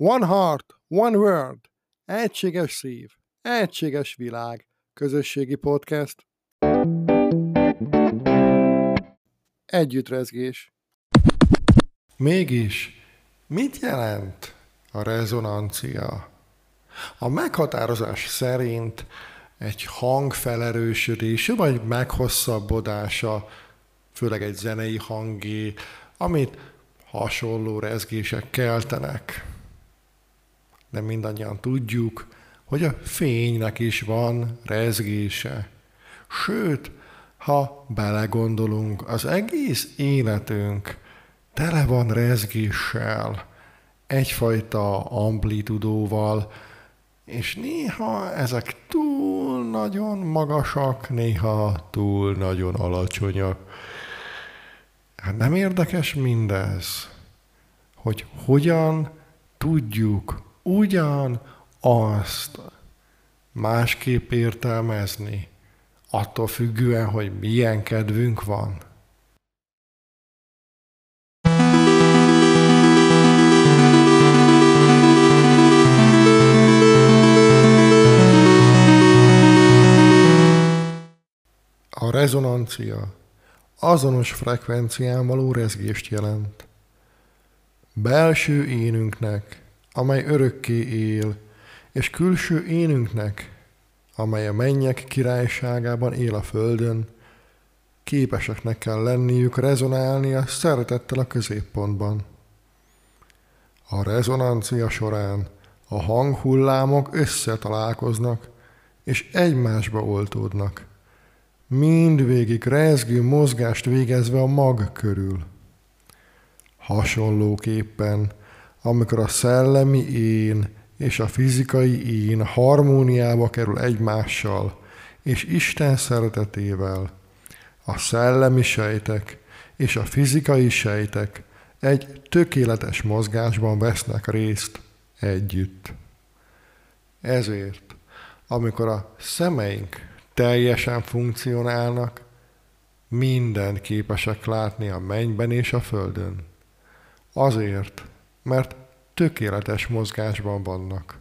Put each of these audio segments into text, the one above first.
One heart, one word. Egységes szív, egységes világ. Közösségi podcast. Együttrezgés. Mégis, mit jelent a rezonancia? A meghatározás szerint egy hang felerősödése vagy meghosszabbodása, főleg egy zenei hangé, amit hasonló rezgések keltenek. De mindannyian tudjuk, hogy a fénynek is van rezgése. Sőt, ha belegondolunk, az egész életünk tele van rezgéssel, egyfajta amplitudóval, és néha ezek túl nagyon magasak, néha túl nagyon alacsonyak. Hát nem érdekes mindez, hogy hogyan tudjuk ugyan azt másképp értelmezni, attól függően, hogy milyen kedvünk van. A rezonancia azonos frekvencián való rezgést jelent. Belső énünknek, amely örökké él, és külső énünknek, amely a mennyek királyságában él a földön, képeseknek kell lenniük rezonálni a szeretettel a középpontban. A rezonancia során a hanghullámok összetalálkoznak, és egymásba oltódnak mindvégig rezgő mozgást végezve a mag körül. Hasonlóképpen, amikor a szellemi én és a fizikai én harmóniába kerül egymással, és Isten szeretetével, a szellemi sejtek és a fizikai sejtek egy tökéletes mozgásban vesznek részt együtt. Ezért, amikor a szemeink teljesen funkcionálnak, mindent képesek látni a mennyben és a földön. Azért, mert tökéletes mozgásban vannak.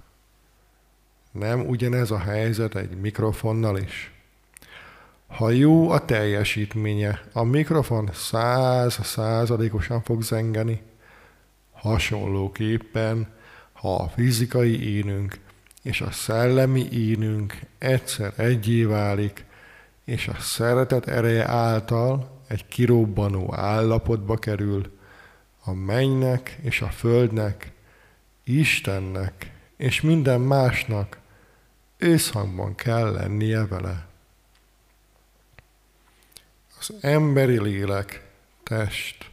Nem ugyanez a helyzet egy mikrofonnal is? Ha jó a teljesítménye, a mikrofon száz százalékosan fog zengeni. Hasonlóképpen, ha a fizikai énünk és a szellemi énünk egyszer egyé válik, és a szeretet ereje által egy kirobbanó állapotba kerül, a mennynek és a földnek, Istennek és minden másnak összhangban kell lennie vele. Az emberi lélek, test,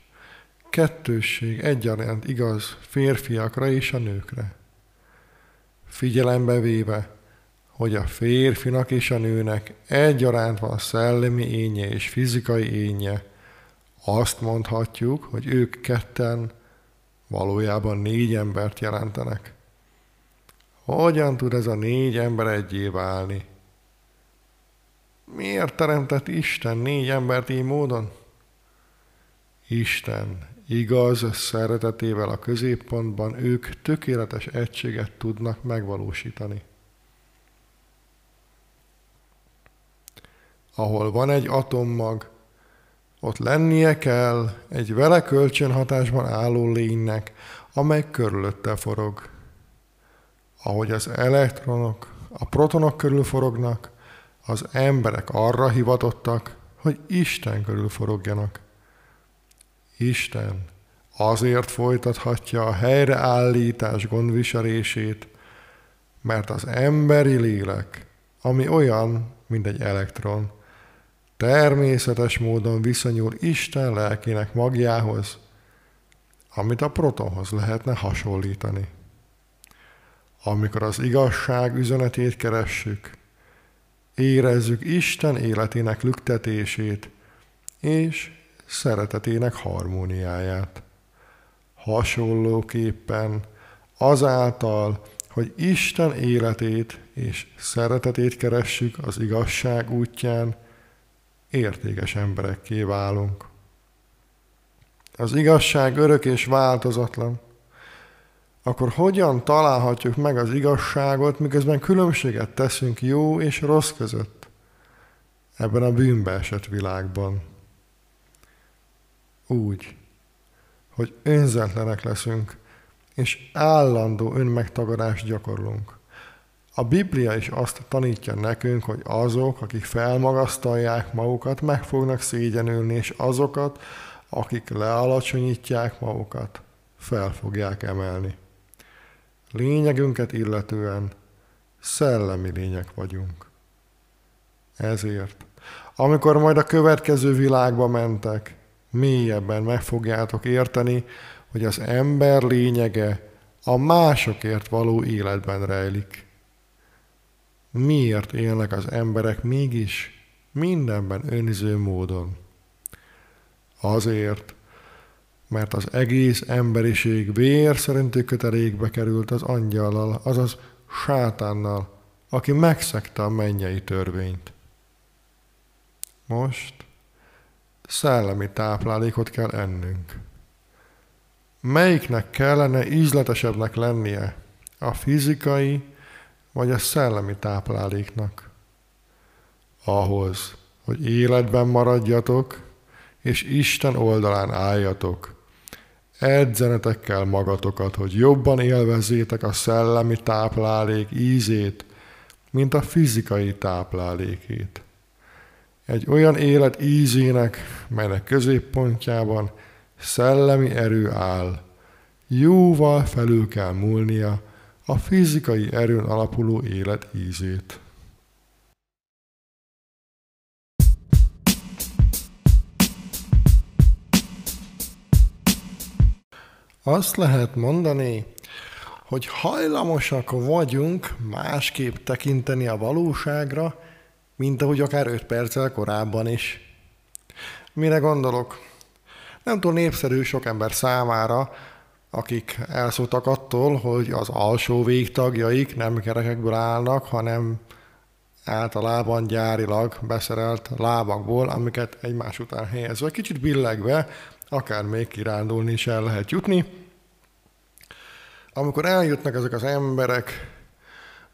kettősség egyaránt igaz férfiakra és a nőkre figyelembe véve, hogy a férfinak és a nőnek egyaránt van szellemi énje és fizikai énje, azt mondhatjuk, hogy ők ketten valójában négy embert jelentenek. Hogyan tud ez a négy ember egyé válni? Miért teremtett Isten négy embert így módon? Isten igaz szeretetével a középpontban ők tökéletes egységet tudnak megvalósítani. Ahol van egy atommag, ott lennie kell egy vele kölcsönhatásban álló lénynek, amely körülötte forog. Ahogy az elektronok a protonok körül forognak, az emberek arra hivatottak, hogy Isten körül forogjanak. Isten azért folytathatja a helyreállítás gondviselését, mert az emberi lélek, ami olyan, mint egy elektron, természetes módon viszonyul Isten lelkének magjához, amit a protonhoz lehetne hasonlítani. Amikor az igazság üzenetét keressük, érezzük Isten életének lüktetését, és szeretetének harmóniáját. Hasonlóképpen azáltal, hogy Isten életét és szeretetét keressük az igazság útján, értékes emberekké válunk. Az igazság örök és változatlan. akkor hogyan találhatjuk meg az igazságot, miközben különbséget teszünk jó és rossz között ebben a bűnbe esett világban? Úgy, hogy önzetlenek leszünk, és állandó önmegtagadást gyakorlunk. A Biblia is azt tanítja nekünk, hogy azok, akik felmagasztalják magukat, meg fognak szégyenülni, és azokat, akik lealacsonyítják magukat, fel fogják emelni. Lényegünket illetően szellemi lények vagyunk. Ezért, amikor majd a következő világba mentek, mélyebben meg fogjátok érteni, hogy az ember lényege a másokért való életben rejlik. Miért élnek az emberek mégis mindenben önző módon? Azért, mert az egész emberiség vér szerinti kötelékbe került az angyallal, azaz sátánnal, aki megszegte a mennyei törvényt. Most szellemi táplálékot kell ennünk. Melyiknek kellene ízletesebbnek lennie? A fizikai vagy a szellemi tápláléknak? Ahhoz, hogy életben maradjatok, és Isten oldalán álljatok. Edzenetek kell magatokat, hogy jobban élvezzétek a szellemi táplálék ízét, mint a fizikai táplálékét. Egy olyan élet ízének, melynek középpontjában szellemi erő áll, jóval felül kell múlnia a fizikai erőn alapuló élet ízét. Azt lehet mondani, hogy hajlamosak vagyunk másképp tekinteni a valóságra, mint ahogy akár öt perccel korábban is. Mire gondolok? Nem túl népszerű sok ember számára, akik elszóltak attól, hogy az alsó végtagjaik nem kerekekből állnak, hanem általában gyárilag beszerelt lábakból, amiket egymás után helyezve, kicsit billegve, akár még kirándulni is el lehet jutni. Amikor eljutnak ezek az emberek,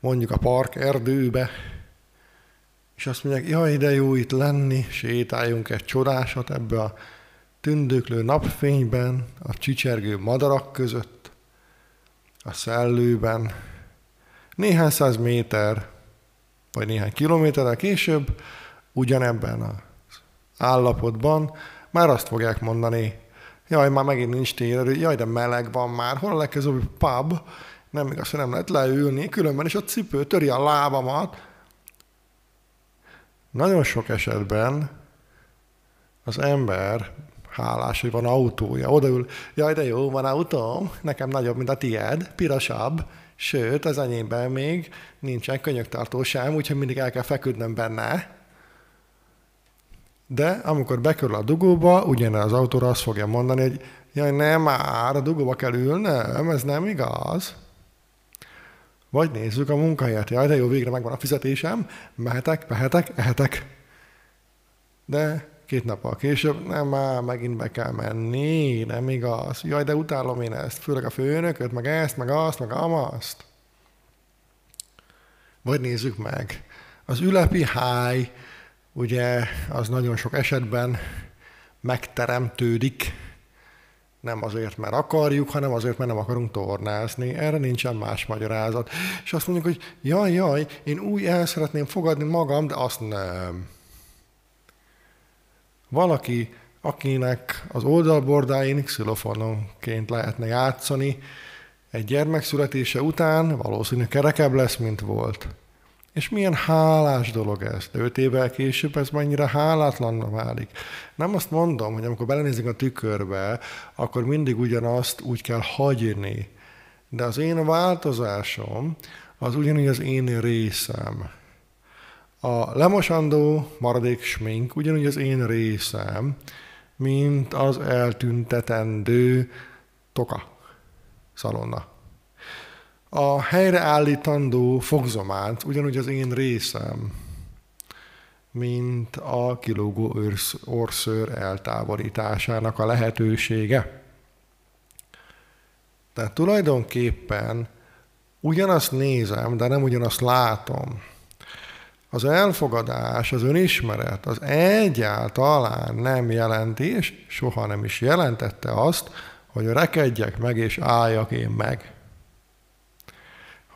mondjuk a park erdőbe, és azt mondják, jaj, de jó itt lenni, sétáljunk egy csodásat ebbe a tündöklő napfényben, a csicsergő madarak között, a szellőben, néhány száz méter, vagy néhány kilométerrel később, ugyanebben az állapotban már azt fogják mondani, jaj, már megint nincs térerő, jaj, de meleg van már, hol a legközelebbi pub, nem igaz, hogy nem lehet leülni, különben is a cipő töri a lábamat. Nagyon sok esetben az ember hálás, hogy van autója. Odaül, jaj, de jó, van autóm, nekem nagyobb, mint a tied, pirosabb, sőt, az enyémben még nincsen könyöktartó sem, úgyhogy mindig el kell feküdnöm benne. De amikor bekerül a dugóba, ugyanaz az autóra azt fogja mondani, hogy jaj, nem már, a dugóba kell ülnöm, ez nem igaz. Vagy nézzük a munkahelyet, jaj, de jó, végre megvan a fizetésem, mehetek, mehetek, ehetek. De két nappal később, nem már megint be kell menni, nem igaz. Jaj, de utálom én ezt, főleg a főnököt, meg ezt, meg azt, meg amaszt. Vagy nézzük meg. Az ülepi háj, ugye az nagyon sok esetben megteremtődik, nem azért, mert akarjuk, hanem azért, mert nem akarunk tornázni. Erre nincsen más magyarázat. És azt mondjuk, hogy jaj, jaj, én úgy el szeretném fogadni magam, de azt nem valaki, akinek az oldalbordáin xilofononként lehetne játszani, egy gyermek születése után valószínű kerekebb lesz, mint volt. És milyen hálás dolog ez, de öt évvel később ez mennyire hálátlanna válik. Nem azt mondom, hogy amikor belenézünk a tükörbe, akkor mindig ugyanazt úgy kell hagyni. De az én változásom az ugyanúgy az én részem. A lemosandó maradék smink ugyanúgy az én részem, mint az eltüntetendő toka szalonna. A helyreállítandó fogzománc ugyanúgy az én részem, mint a kilógó orszőr eltávolításának a lehetősége. Tehát tulajdonképpen ugyanazt nézem, de nem ugyanazt látom. Az elfogadás, az önismeret az egyáltalán nem jelenti, és soha nem is jelentette azt, hogy rekedjek meg és álljak én meg.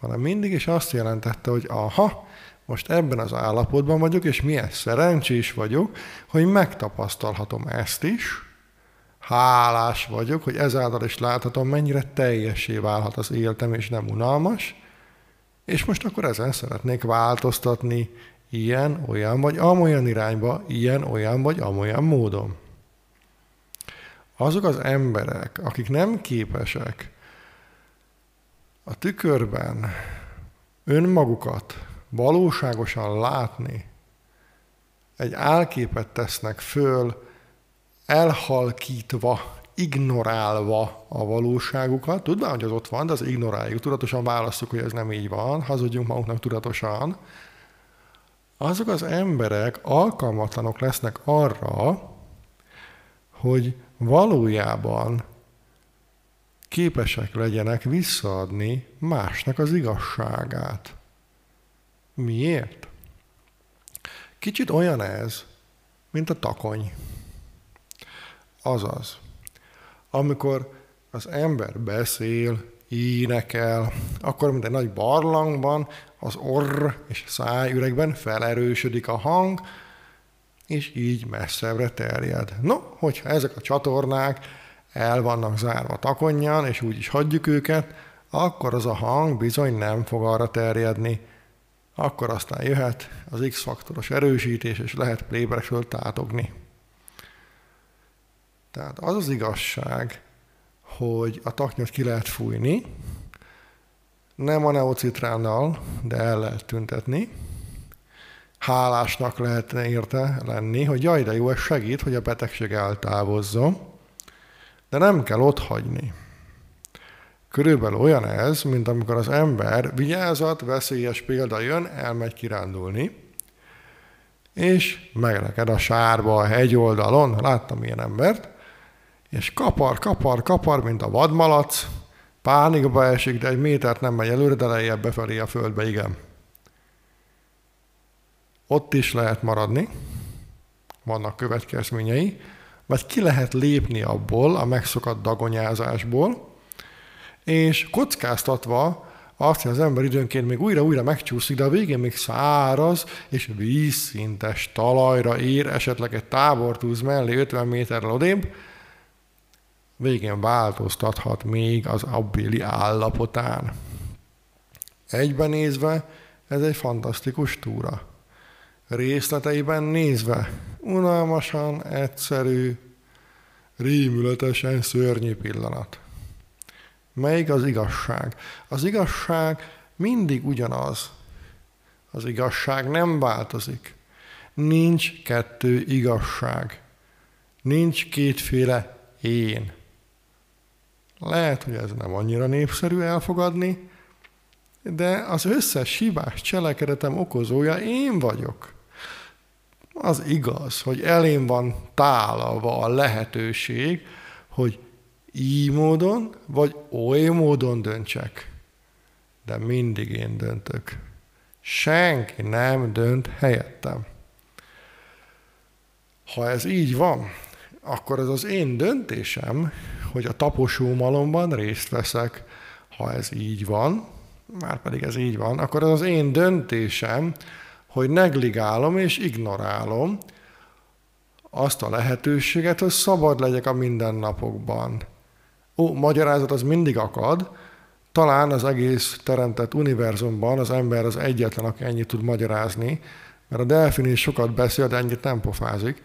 Hanem mindig is azt jelentette, hogy aha, most ebben az állapotban vagyok, és milyen szerencsés vagyok, hogy megtapasztalhatom ezt is, hálás vagyok, hogy ezáltal is láthatom, mennyire teljesé válhat az életem, és nem unalmas, és most akkor ezen szeretnék változtatni ilyen, olyan vagy amolyan irányba, ilyen, olyan vagy amolyan módon. Azok az emberek, akik nem képesek a tükörben önmagukat valóságosan látni, egy álképet tesznek föl, elhalkítva, ignorálva a valóságukat, tudván, hogy az ott van, de az ignoráljuk, tudatosan választjuk, hogy ez nem így van, hazudjunk magunknak tudatosan, azok az emberek alkalmatlanok lesznek arra, hogy valójában képesek legyenek visszaadni másnak az igazságát. Miért? Kicsit olyan ez, mint a takony. Azaz, amikor az ember beszél, énekel, akkor mint egy nagy barlangban az orr és szájüregben felerősödik a hang, és így messzebbre terjed. No, hogyha ezek a csatornák el vannak zárva takonyan, és úgy is hagyjuk őket, akkor az a hang bizony nem fog arra terjedni. Akkor aztán jöhet az X-faktoros erősítés, és lehet playbackről tátogni. Tehát az az igazság, hogy a taknyot ki lehet fújni, nem a neocitránnal, de el lehet tüntetni. Hálásnak lehet érte lenni, hogy jaj, de jó, ez segít, hogy a betegség eltávozzon, de nem kell ott hagyni. Körülbelül olyan ez, mint amikor az ember vigyázat, veszélyes példa jön, elmegy kirándulni, és megreked a sárba a hegyoldalon, láttam ilyen embert, és kapar, kapar, kapar, mint a vadmalac, pánikba esik, de egy métert nem megy előre, de lejjebb befelé a földbe, igen. Ott is lehet maradni, vannak következményei, vagy ki lehet lépni abból, a megszokott dagonyázásból, és kockáztatva azt, hogy az ember időnként még újra-újra megcsúszik, de a végén még száraz és vízszintes talajra ér, esetleg egy tábortúz mellé 50 méterrel odébb, végén változtathat még az abbéli állapotán. Egybenézve ez egy fantasztikus túra. Részleteiben nézve unalmasan, egyszerű, rémületesen szörnyű pillanat. Melyik az igazság? Az igazság mindig ugyanaz. Az igazság nem változik. Nincs kettő igazság. Nincs kétféle én. Lehet, hogy ez nem annyira népszerű elfogadni, de az összes hibás cselekedetem okozója én vagyok. Az igaz, hogy elém van tálalva a lehetőség, hogy így módon, vagy oly módon döntsek. De mindig én döntök. Senki nem dönt helyettem. Ha ez így van, akkor ez az én döntésem, hogy a taposó malomban részt veszek. Ha ez így van, már pedig ez így van, akkor ez az én döntésem, hogy negligálom és ignorálom azt a lehetőséget, hogy szabad legyek a mindennapokban. Ó, magyarázat az mindig akad, talán az egész teremtett univerzumban az ember az egyetlen, aki ennyit tud magyarázni, mert a delfin is sokat beszél, de ennyit nem pofázik.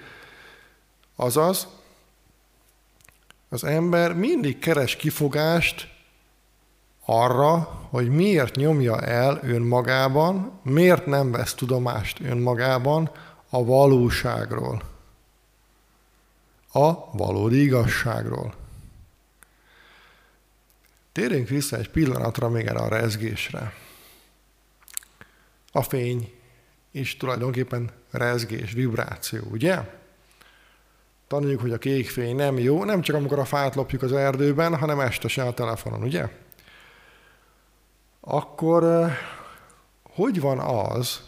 Azaz, az ember mindig keres kifogást arra, hogy miért nyomja el önmagában, miért nem vesz tudomást önmagában a valóságról, a valódi igazságról. Térjünk vissza egy pillanatra még erre a rezgésre. A fény is tulajdonképpen rezgés, vibráció, ugye? Tanuljuk, hogy a kék fény nem jó, nem csak amikor a fát lopjuk az erdőben, hanem este se a telefonon, ugye? Akkor hogy van az,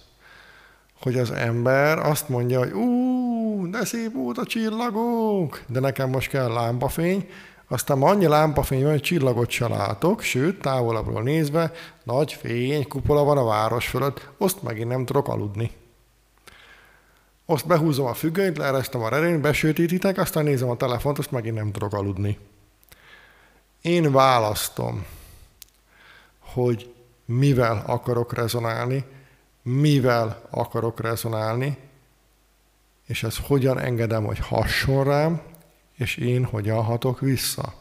hogy az ember azt mondja, hogy ú, de szép út a csillagok, de nekem most kell lámpafény, aztán annyi lámpafény van, hogy csillagot se látok, sőt, távolabbról nézve, nagy fény, kupola van a város fölött, azt megint nem tudok aludni. Azt behúzom a függönyt, leeresztem a rerényt, besötétítek, aztán nézem a telefont, azt megint nem tudok aludni. Én választom, hogy mivel akarok rezonálni, mivel akarok rezonálni, és ez hogyan engedem, hogy hasson rám, és én hogyan hatok vissza.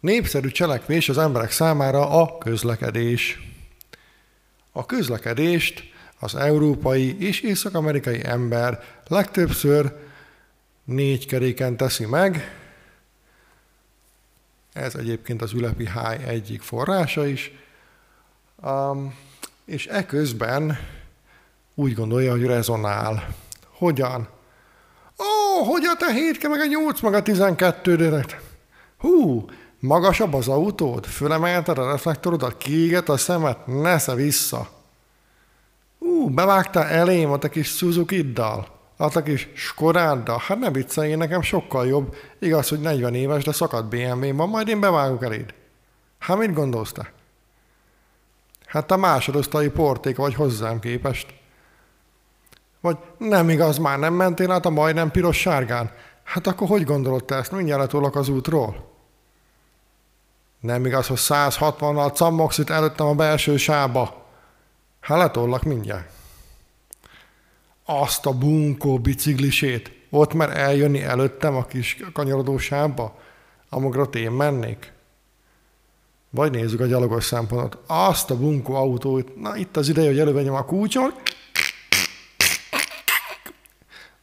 Népszerű cselekvés az emberek számára a közlekedés. A közlekedést az európai és észak-amerikai ember legtöbbször négy keréken teszi meg. Ez egyébként az ülepi háj egyik forrása is. Um, és eközben úgy gondolja, hogy rezonál. Hogyan? Ó, hogy a te 7 meg a 8 meg a 12 direkt. Hú, magasabb az autód, fölemelted a reflektorodat, kiéget a szemet, nesze vissza. Ú, bevágtál elém a te kis Suzuki-ddal, a te kis Skodáddal. Hát ne viccelj, nekem sokkal jobb. Igaz, hogy 40 éves, de szakadt BMW van, majd én bevágok eléd. Hát mit gondolsz te? Hát te másodosztai porték vagy hozzám képest. Vagy nem igaz, már nem mentél át a majdnem piros-sárgán? Hát akkor hogy gondolod te ezt? Mindjárt letolok az útról. Nem igaz, hogy 160-nal cammogsz itt előttem a belső sába. Hát letollak mindjárt. Azt a bunkó biciklisét, ott már eljönni előttem a kis kanyarodó sába, amokra én mennék. Vagy nézzük a gyalogos szempontot. Azt a bunkó autót, na itt az ideje, hogy elővegyem a kulcsot,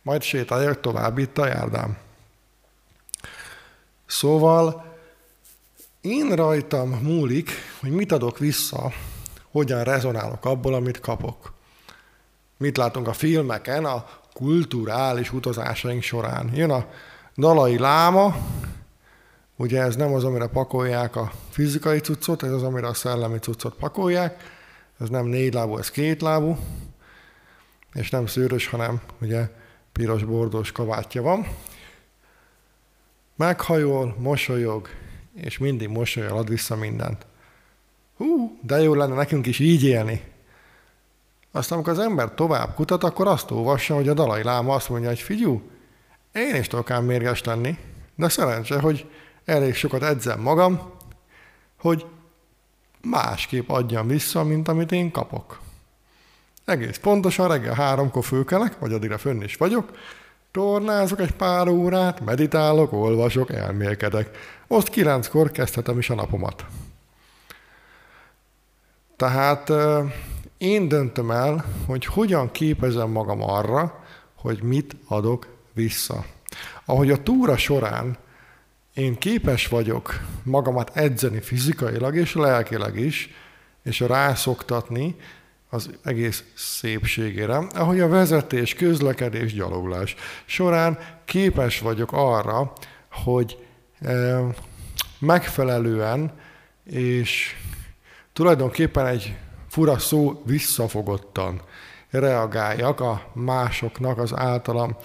majd sétáljak tovább itt a járdám. Szóval én rajtam múlik, hogy mit adok vissza, hogyan rezonálok abból, amit kapok. Mit látunk a filmeken, a kulturális utazásaink során. Jön a dalai láma, ugye ez nem az, amire pakolják a fizikai cuccot, ez az, amire a szellemi cuccot pakolják. Ez nem négy lábú, ez két lábú, és nem szőrös, hanem ugye piros bordós kabátja van. Meghajol, mosolyog, és mindig mosolyol, ad vissza mindent. Hú, de jó lenne nekünk is így élni. Aztán, amikor az ember tovább kutat, akkor azt olvassa, hogy a Dalai Láma azt mondja, hogy figyú, én is tudok ám mérges lenni, de szerencse, hogy elég sokat edzem magam, hogy másképp adjam vissza, mint amit én kapok. Egész pontosan reggel háromkor főkelek, vagy addigra fönn is vagyok, tornázok egy pár órát, meditálok, olvasok, elmélkedek. Most kilenckor kezdhetem is a napomat. Tehát én döntöm el, hogy hogyan képezem magam arra, hogy mit adok vissza. Ahogy a túra során én képes vagyok magamat edzeni fizikailag és lelkileg is, és rászoktatni, az egész szépségére, ahogy a vezetés, közlekedés, gyaloglás során képes vagyok arra, hogy megfelelően és tulajdonképpen egy fura szó visszafogottan reagáljak a másoknak az általam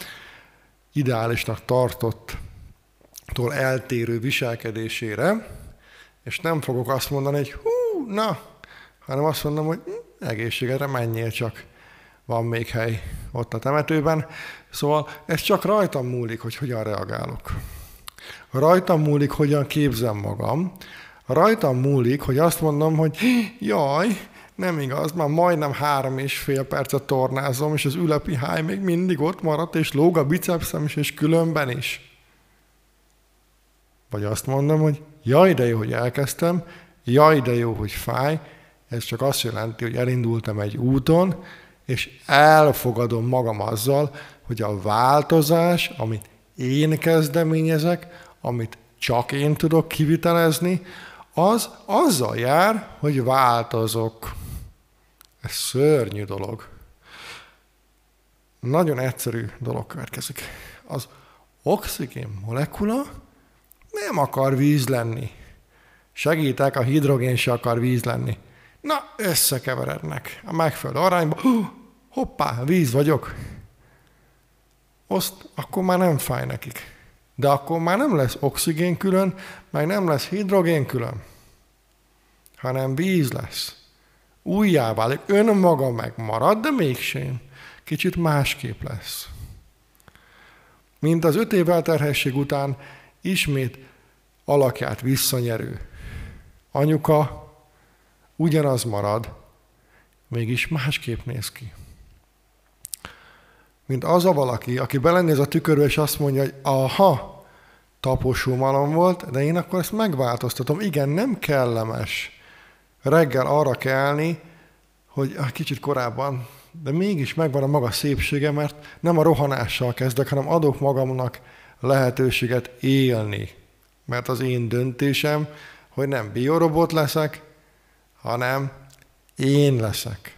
ideálisnak tartottól eltérő viselkedésére, és nem fogok azt mondani, hogy hú, na, hanem azt mondom, hogy hm, egészségedre menjél csak, van még hely ott a temetőben. Szóval ez csak rajtam múlik, hogy hogyan reagálok. Rajtam múlik, hogyan képzem magam. Rajtam múlik, hogy azt mondom, hogy jaj, nem igaz, már majdnem három és fél percet tornázom, és az ülepi háj még mindig ott maradt, és lóg a bicepszem is, és különben is. Vagy azt mondom, hogy jaj, de jó, hogy elkezdtem, jaj, de jó, hogy fáj, ez csak azt jelenti, hogy elindultam egy úton, és elfogadom magam azzal, hogy a változás, amit én kezdeményezek, amit csak én tudok kivitelezni, az azzal jár, hogy változok. Ez szörnyű dolog. nagyon egyszerű dolog következik. Az oxigén molekula nem akar víz lenni. Segítek, a hidrogén se akar víz lenni. Na, összekeverednek a megfelelő arányba. Hoppá, víz vagyok. Azt akkor már nem fáj nekik. De akkor már nem lesz oxigén külön, meg nem lesz hidrogén külön, hanem víz lesz. Újjá válik, önmaga megmarad, de mégsem. Kicsit másképp lesz. Mint az öt év elterhesség után ismét alakját visszanyerő. Anyuka ugyanaz marad, mégis másképp néz ki. Mint az a valaki, aki belenéz a tükörbe, és azt mondja, hogy aha, taposó malom volt, de én akkor ezt megváltoztatom. Igen, nem kellemes reggel arra kelni, hogy ah, kicsit korábban, de mégis megvan a maga szépsége, mert nem a rohanással kezdek, hanem adok magamnak lehetőséget élni. Mert az én döntésem, hogy nem biorobot leszek, hanem én leszek.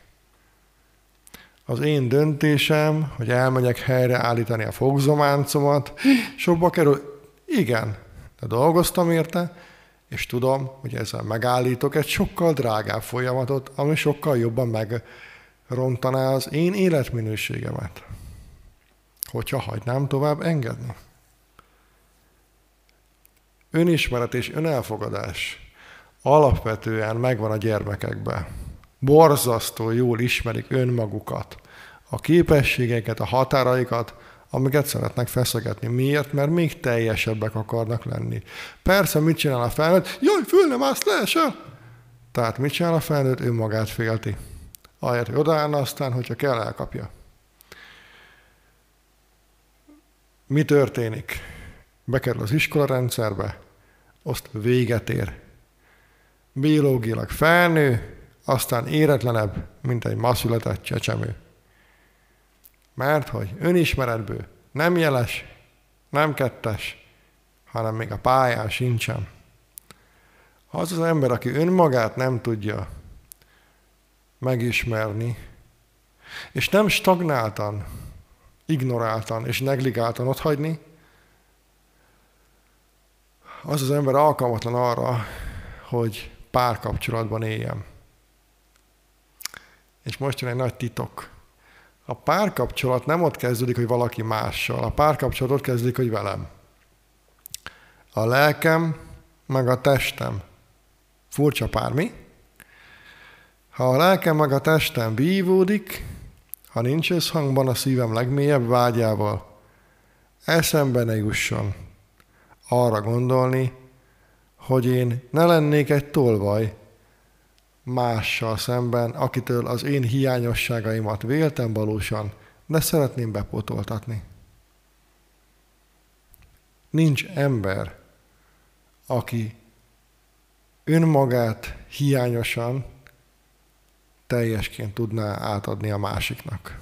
Az én döntésem, hogy elmegyek helyre állítani a fogzománcomat, sokba kerül. Igen, de dolgoztam érte, és tudom, hogy ezzel megállítok egy sokkal drágább folyamatot, ami sokkal jobban megrontaná az én életminőségemet, hogyha hagynám tovább engedni. Önismeret és önelfogadás alapvetően megvan a gyermekekben. Borzasztó jól ismerik önmagukat, a képességeket, a határaikat, amiket szeretnek feszegetni. Miért? Mert még teljesebbek akarnak lenni. Persze, mit csinál a felnőtt? Jaj, föl nem állsz, leesel! Tehát mit csinál a felnőtt? Ő magát félti. Ahelyett, hogy odaállna aztán, hogyha kell, elkapja. Mi történik? Bekerül az iskola rendszerbe, azt véget ér. Biológilag felnő, aztán éretlenebb, mint egy ma született csecsemő. Mert hogy önismeretből nem jeles, nem kettes, hanem még a pályán sincsen. Az az ember, aki önmagát nem tudja megismerni, és nem stagnáltan, ignoráltan és negligáltan otthagyni, az az ember alkalmatlan arra, hogy párkapcsolatban éljen. És most jön egy nagy titok. A párkapcsolat nem ott kezdődik, hogy valaki mással. A párkapcsolat ott kezdődik, hogy velem. A lelkem, meg a testem. Furcsa pár, mi? Ha a lelkem meg a testem vívódik, ha nincs összhangban a szívem legmélyebb vágyával, eszembe ne jusson arra gondolni, hogy én ne lennék egy tolvaj, mással szemben, akitől az én hiányosságaimat véltem valósan, de szeretném bepótoltatni. Nincs ember, aki önmagát hiányosan teljesként tudná átadni a másiknak.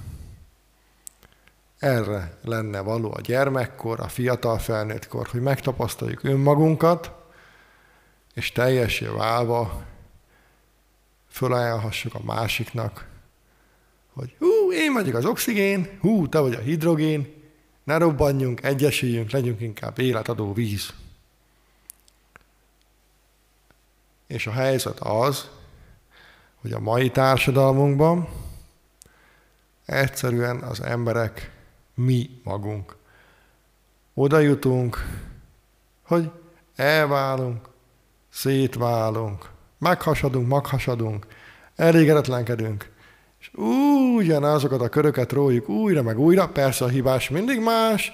Erre lenne való a gyermekkor, a fiatal felnőttkor, hogy megtapasztaljuk önmagunkat, és teljesé válva fölajánlhassuk a másiknak, hogy hú, én vagyok az oxigén, hú, te vagy a hidrogén, ne robbanjunk, egyesüljünk, legyünk inkább életadó víz. És a helyzet az, hogy a mai társadalmunkban egyszerűen az emberek mi magunk. Oda jutunk, hogy elválunk, szétválunk, meghasadunk, maghasadunk, elégedetlenkedünk, és ugyanazokat a köröket rójuk újra meg újra, persze a hibás mindig más,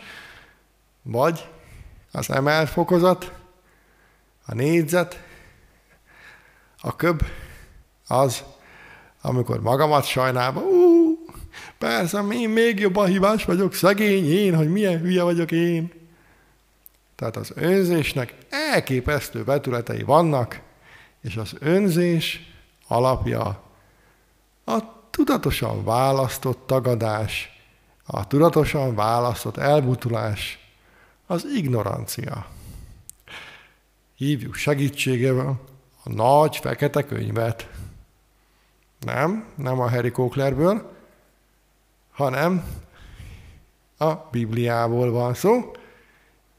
vagy az emelt fokozat, a négyzet, a köb, az, amikor magamat sajnálva, ú, persze, én még jobban hibás vagyok, szegény én, hogy milyen hülye vagyok én. Tehát az önzésnek elképesztő vetületei vannak, és az önzés alapja a tudatosan választott tagadás, a tudatosan választott elbutulás, az ignorancia. Hívjuk segítségével a nagy fekete könyvet. Nem, nem a Harry Cochlerből, hanem A Bibliából van szó,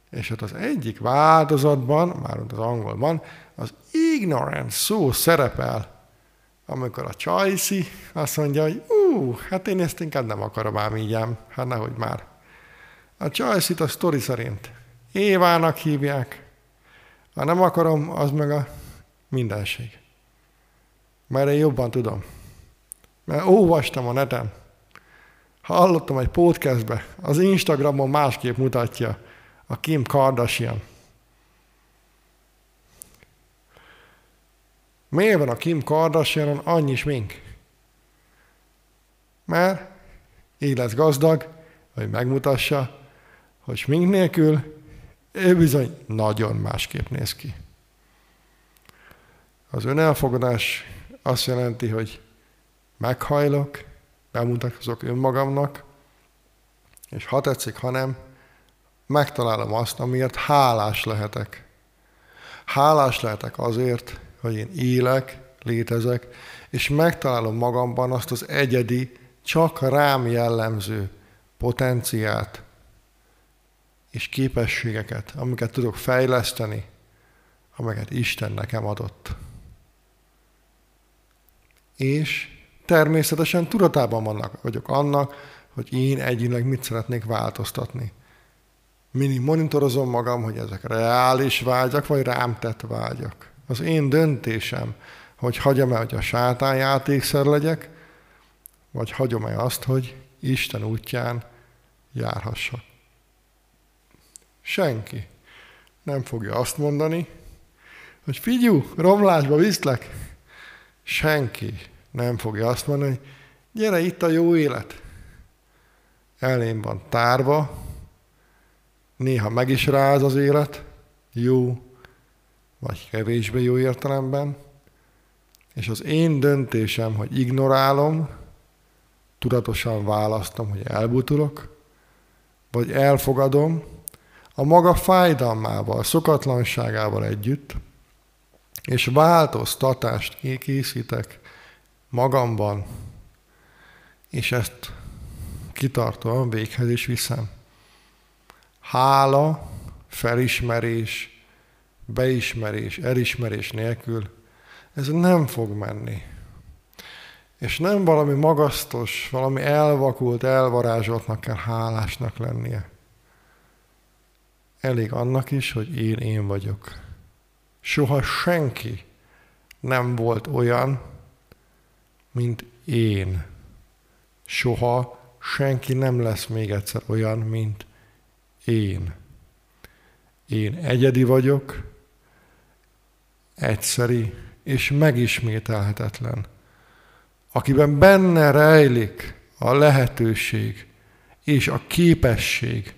és ott az egyik változatban, már az angolban, az ignorance szó szerepel, amikor a Csajci azt mondja, hogy ú, hát én ezt inkább nem akarom ám így ám, hát nehogy már. A Csajcit a sztori szerint Évának hívják, ha nem akarom, az meg a mindenség. Mert én jobban tudom. Mert olvastam a neten, hallottam egy podcastbe, az Instagramon másképp mutatja a Kim Kardashian. Miért van a Kim Kardashianon annyi smink? Mert így lesz gazdag, hogy megmutassa, hogy smink nélkül ő bizony nagyon másképp néz ki. Az önelfogadás azt jelenti, hogy meghajlok, bemutatkozok önmagamnak, és ha tetszik, ha nem, megtalálom azt, amiért hálás lehetek. Hálás lehetek azért, hogy én élek, létezek, és megtalálom magamban azt az egyedi, csak rám jellemző potenciát és képességeket, amiket tudok fejleszteni, amiket Isten nekem adott. És természetesen tudatában vannak, vagyok annak, hogy én egyénileg mit szeretnék változtatni. Mindig monitorozom magam, hogy ezek reális vágyak, vagy rám tett vágyak. Az én döntésem, hogy hagyom-e, hogy a sátán játékszer legyek, vagy hagyom-e azt, hogy Isten útján járhassak. Senki nem fogja azt mondani, hogy figyú, romlásba viszlek. Senki nem fogja azt mondani, hogy gyere itt a jó élet. Elém van tárva, néha meg is ráz az élet, jó vagy kevésbé jó értelemben, és az én döntésem, hogy ignorálom, tudatosan választom, hogy elbutulok, vagy elfogadom, a maga fájdalmával, szokatlanságával együtt, és változtatást készítek magamban, és ezt kitartóan véghez is viszem. Hála, felismerés, beismerés, elismerés nélkül ez nem fog menni. És nem valami magasztos, valami elvakult, elvarázsoltnak kell hálásnak lennie. Elég annak is, hogy én én vagyok. Soha senki nem volt olyan, mint én. Soha senki nem lesz még egyszer olyan, mint én. Én egyedi vagyok, egyszeri és megismételhetetlen, akiben benne rejlik a lehetőség és a képesség,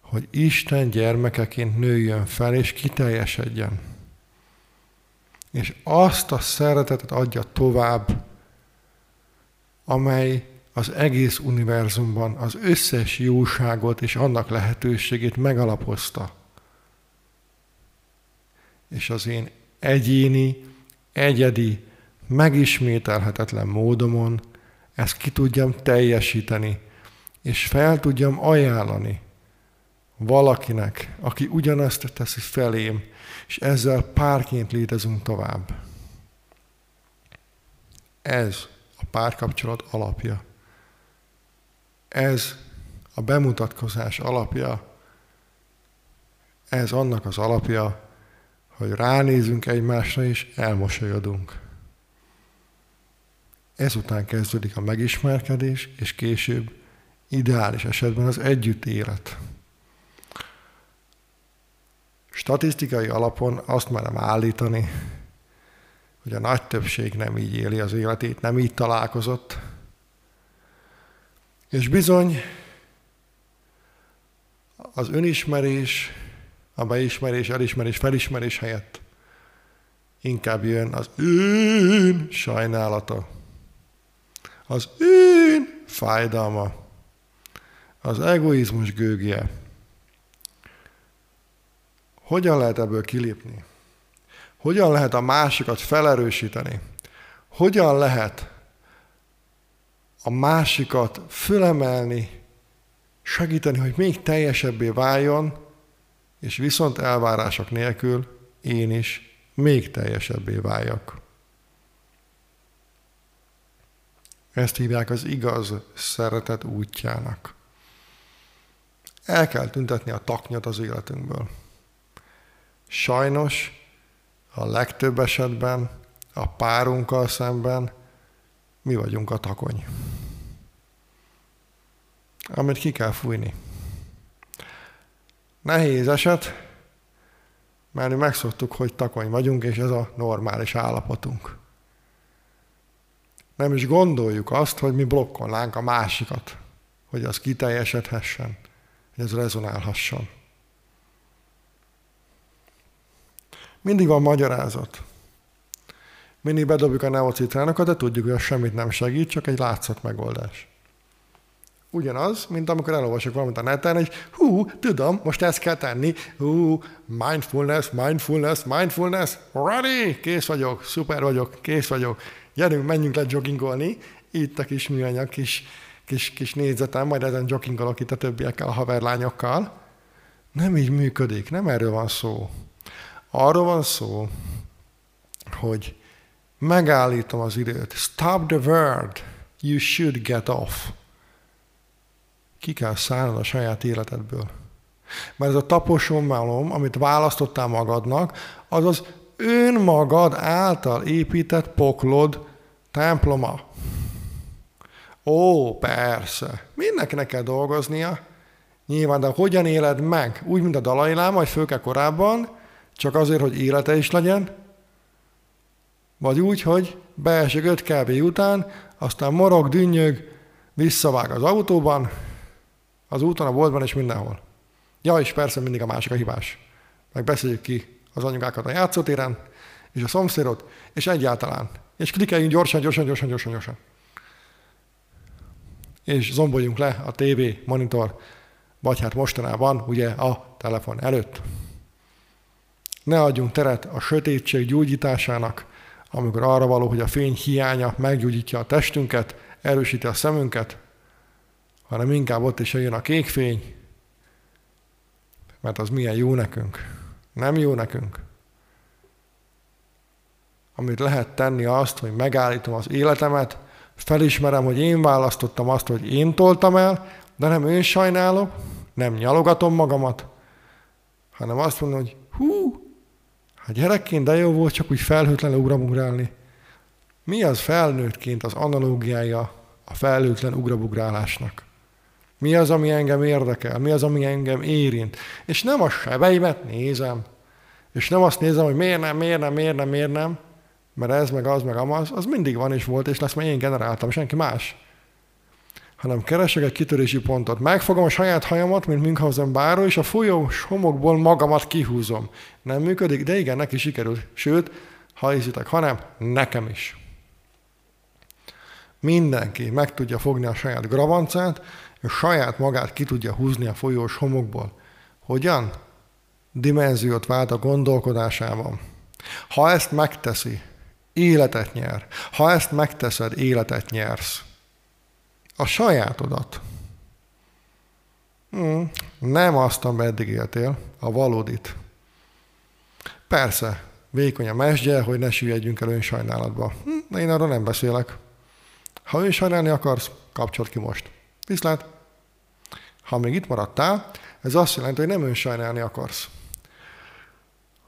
hogy Isten gyermekeként nőjön fel és kiteljesedjen. És azt a szeretetet adja tovább, amely az egész univerzumban az összes jóságot és annak lehetőségét megalapozta. És az én egyéni, egyedi, megismételhetetlen módomon ezt ki tudjam teljesíteni, és fel tudjam ajánlani valakinek, aki ugyanazt teszi felém, és ezzel párként létezünk tovább. Ez a párkapcsolat alapja. Ez a bemutatkozás alapja. Ez annak az alapja, hogy ránézünk egymásra és elmosolyodunk. Ezután kezdődik a megismerkedés, és később ideális esetben az együtt élet. Statisztikai alapon azt merem állítani, hogy a nagy többség nem így éli az életét, nem így találkozott. És bizony az önismerés, a beismerés, elismerés, felismerés helyett inkább jön az én sajnálata, az én fájdalma, az egoizmus gőgje, hogyan lehet ebből kilépni? Hogyan lehet a másikat felerősíteni? Hogyan lehet a másikat fölemelni segíteni, hogy még teljesebbé váljon, és viszont elvárások nélkül én is még teljesebbé váljak. Ezt hívják az igaz szeretet útjának. El kell tüntetni a taknyot az életünkből. Sajnos a legtöbb esetben a párunkkal szemben mi vagyunk a takony. Amit ki kell fújni. Nehéz eset, mert mi megszoktuk, hogy takony vagyunk, és ez a normális állapotunk. Nem is gondoljuk azt, hogy mi blokkolnánk a másikat, hogy az kiteljesedhessen, hogy ez rezonálhasson. Mindig van magyarázat. Mindig bedobjuk a neocitránokat, de tudjuk, hogy az semmit nem segít, csak egy látszat megoldás. Ugyanaz, mint amikor elolvasok valamit a neten, hogy hú, tudom, most ezt kell tenni, hú, mindfulness, mindfulness, mindfulness, ready, kész vagyok, szuper vagyok, kész vagyok, gyerünk, menjünk le joggingolni, itt a kis műanyag, kis, kis, kis négyzetem, majd ezen joggingolok itt a többiekkel, a haverlányokkal. Nem így működik, nem erről van szó. Arról van szó, hogy megállítom az időt. Stop the word. You should get off. Ki kell szállnod a saját életedből. Mert ez a taposommalom, amit választottál magadnak, az az önmagad által épített poklod temploma. Ó, persze, mindenkinek kell dolgoznia. Nyilván, de hogyan éled meg? Úgy, mint a Dalai Láma, vagy főke korábban, csak azért, hogy élete is legyen, vagy úgy, hogy beesik öt kb. után, aztán morog, dünnyög, visszavág az autóban, az úton, a boltban és mindenhol. Ja, és persze mindig a másik a hibás. Meg beszéljük ki az anyukákat a játszótéren, és a szomszédot, és egyáltalán. És klikkeljünk gyorsan, gyorsan, gyorsan, gyorsan, gyorsan. És zomboljunk le a TV, monitor, vagy hát mostanában ugye a telefon előtt. Ne adjunk teret a sötétség gyógyításának, amikor arra való, hogy a fény hiánya meggyógyítja a testünket, erősíti a szemünket, hanem inkább ott is jön a kék fény, mert az milyen jó nekünk. Nem jó nekünk. Amit lehet tenni azt, hogy megállítom az életemet, felismerem, hogy én választottam azt, hogy én toltam el, de nem én sajnálom, nem nyalogatom magamat, hanem azt mondom, hogy hú, Hát gyerekként de jó volt csak úgy felhőtlen ugrabugrálni. Mi az felnőttként az analógiája a felhőtlen ugrabugrálásnak? Mi az, ami engem érdekel? Mi az, ami engem érint? És nem a sebeimet nézem, és nem azt nézem, hogy miért nem, miért nem, miért nem, miért nem, mert ez, meg az, meg amaz, az mindig van és volt, és lesz, mert én generáltam, senki más hanem keresek egy kitörési pontot. Megfogom a saját hajamat, mint Münchhausen báró, és a folyós homokból magamat kihúzom. Nem működik, de igen, neki sikerül. Sőt, ha hiszitek, hanem nekem is. Mindenki meg tudja fogni a saját gravancát, és saját magát ki tudja húzni a folyós homokból. Hogyan? Dimenziót vált a gondolkodásában. Ha ezt megteszi, életet nyer. Ha ezt megteszed, életet nyersz a sajátodat. Hmm, nem azt, eddig éltél, a valódit. Persze, vékony a mesdje, hogy ne süllyedjünk el önsajnálatba. Hm, én arról nem beszélek. Ha önsajnálni akarsz, kapcsolt ki most. Viszlát. Ha még itt maradtál, ez azt jelenti, hogy nem önsajnálni akarsz,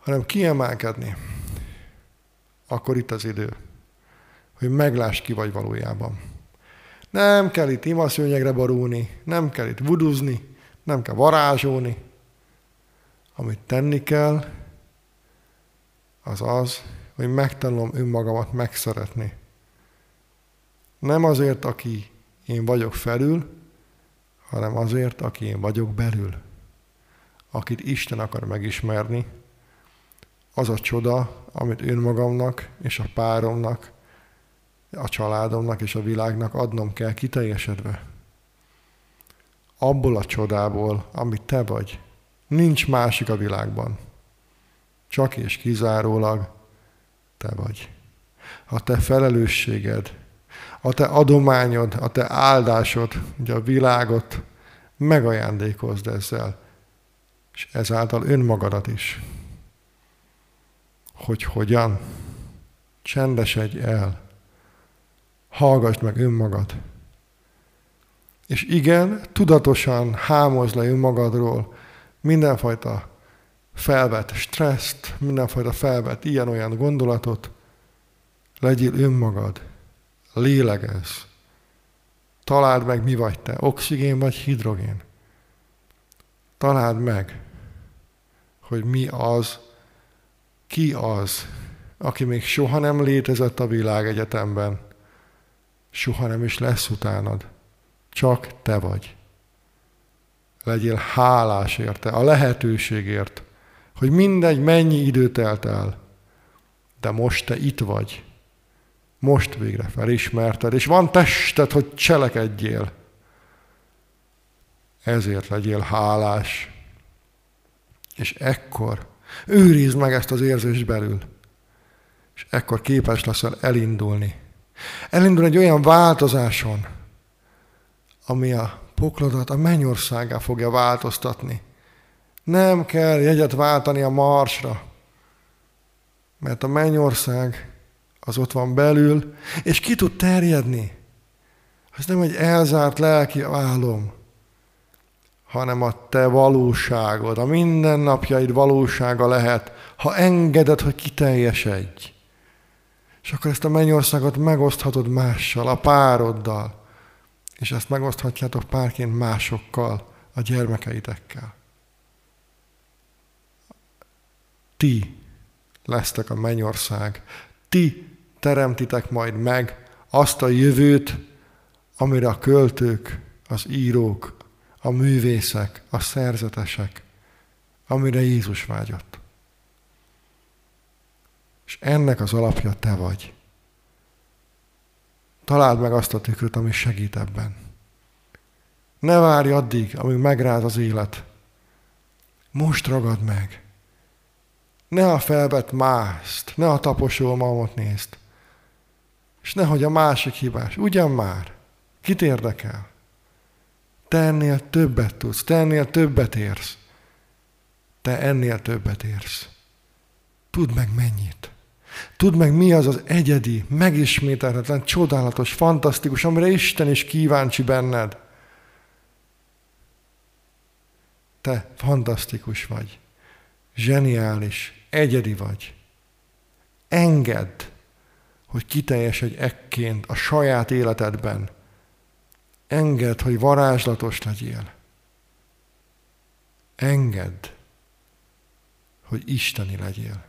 hanem kiemelkedni. Akkor itt az idő, hogy megláss ki vagy valójában. Nem kell itt imaszőnyegre borulni, nem kell itt vuduzni, nem kell varázsolni. Amit tenni kell, az az, hogy megtanulom önmagamat megszeretni. Nem azért, aki én vagyok felül, hanem azért, aki én vagyok belül. Akit Isten akar megismerni, az a csoda, amit önmagamnak és a páromnak a családomnak és a világnak adnom kell kiteljesedve. Abból a csodából, amit te vagy. Nincs másik a világban. Csak és kizárólag te vagy. A te felelősséged, a te adományod, a te áldásod, hogy a világot megajándékozd ezzel, és ezáltal önmagadat is. Hogy hogyan? Csendesedj el. Hallgass meg önmagad. És igen, tudatosan hámozz le önmagadról mindenfajta felvett stresszt, mindenfajta felvett ilyen-olyan gondolatot, legyél önmagad, lélegez. Találd meg, mi vagy te, oxigén vagy hidrogén. Találd meg, hogy mi az, ki az, aki még soha nem létezett a világegyetemben, soha nem is lesz utánad. Csak te vagy. Legyél hálás érte, a lehetőségért, hogy mindegy, mennyi idő telt el, de most te itt vagy. Most végre felismerted, és van tested, hogy cselekedjél. Ezért legyél hálás. És ekkor őrizd meg ezt az érzést belül. És ekkor képes leszel elindulni. Elindul egy olyan változáson, ami a poklodat a mennyországá fogja változtatni. Nem kell jegyet váltani a marsra, mert a mennyország az ott van belül, és ki tud terjedni. Ez nem egy elzárt lelki álom, hanem a te valóságod, a mindennapjaid valósága lehet, ha engeded, hogy kiteljesedj. És akkor ezt a mennyországot megoszthatod mással, a pároddal, és ezt megoszthatjátok párként másokkal, a gyermekeitekkel. Ti lesztek a mennyország. Ti teremtitek majd meg azt a jövőt, amire a költők, az írók, a művészek, a szerzetesek, amire Jézus vágyott. És ennek az alapja te vagy. Találd meg azt a tükröt, ami segít ebben. Ne várj addig, amíg megráz az élet. Most ragad meg. Ne a felvett mászt, ne a taposó mamot nézd. És nehogy a másik hibás. Ugyan már. Kit érdekel? Te ennél többet tudsz, te ennél többet érsz. Te ennél többet érsz. Tudd meg mennyit. Tudd meg, mi az az egyedi, megismételhetetlen, csodálatos, fantasztikus, amire Isten is kíváncsi benned. Te fantasztikus vagy, zseniális, egyedi vagy. Engedd, hogy kiteljesedj ekként a saját életedben. Engedd, hogy varázslatos legyél. Engedd, hogy isteni legyél.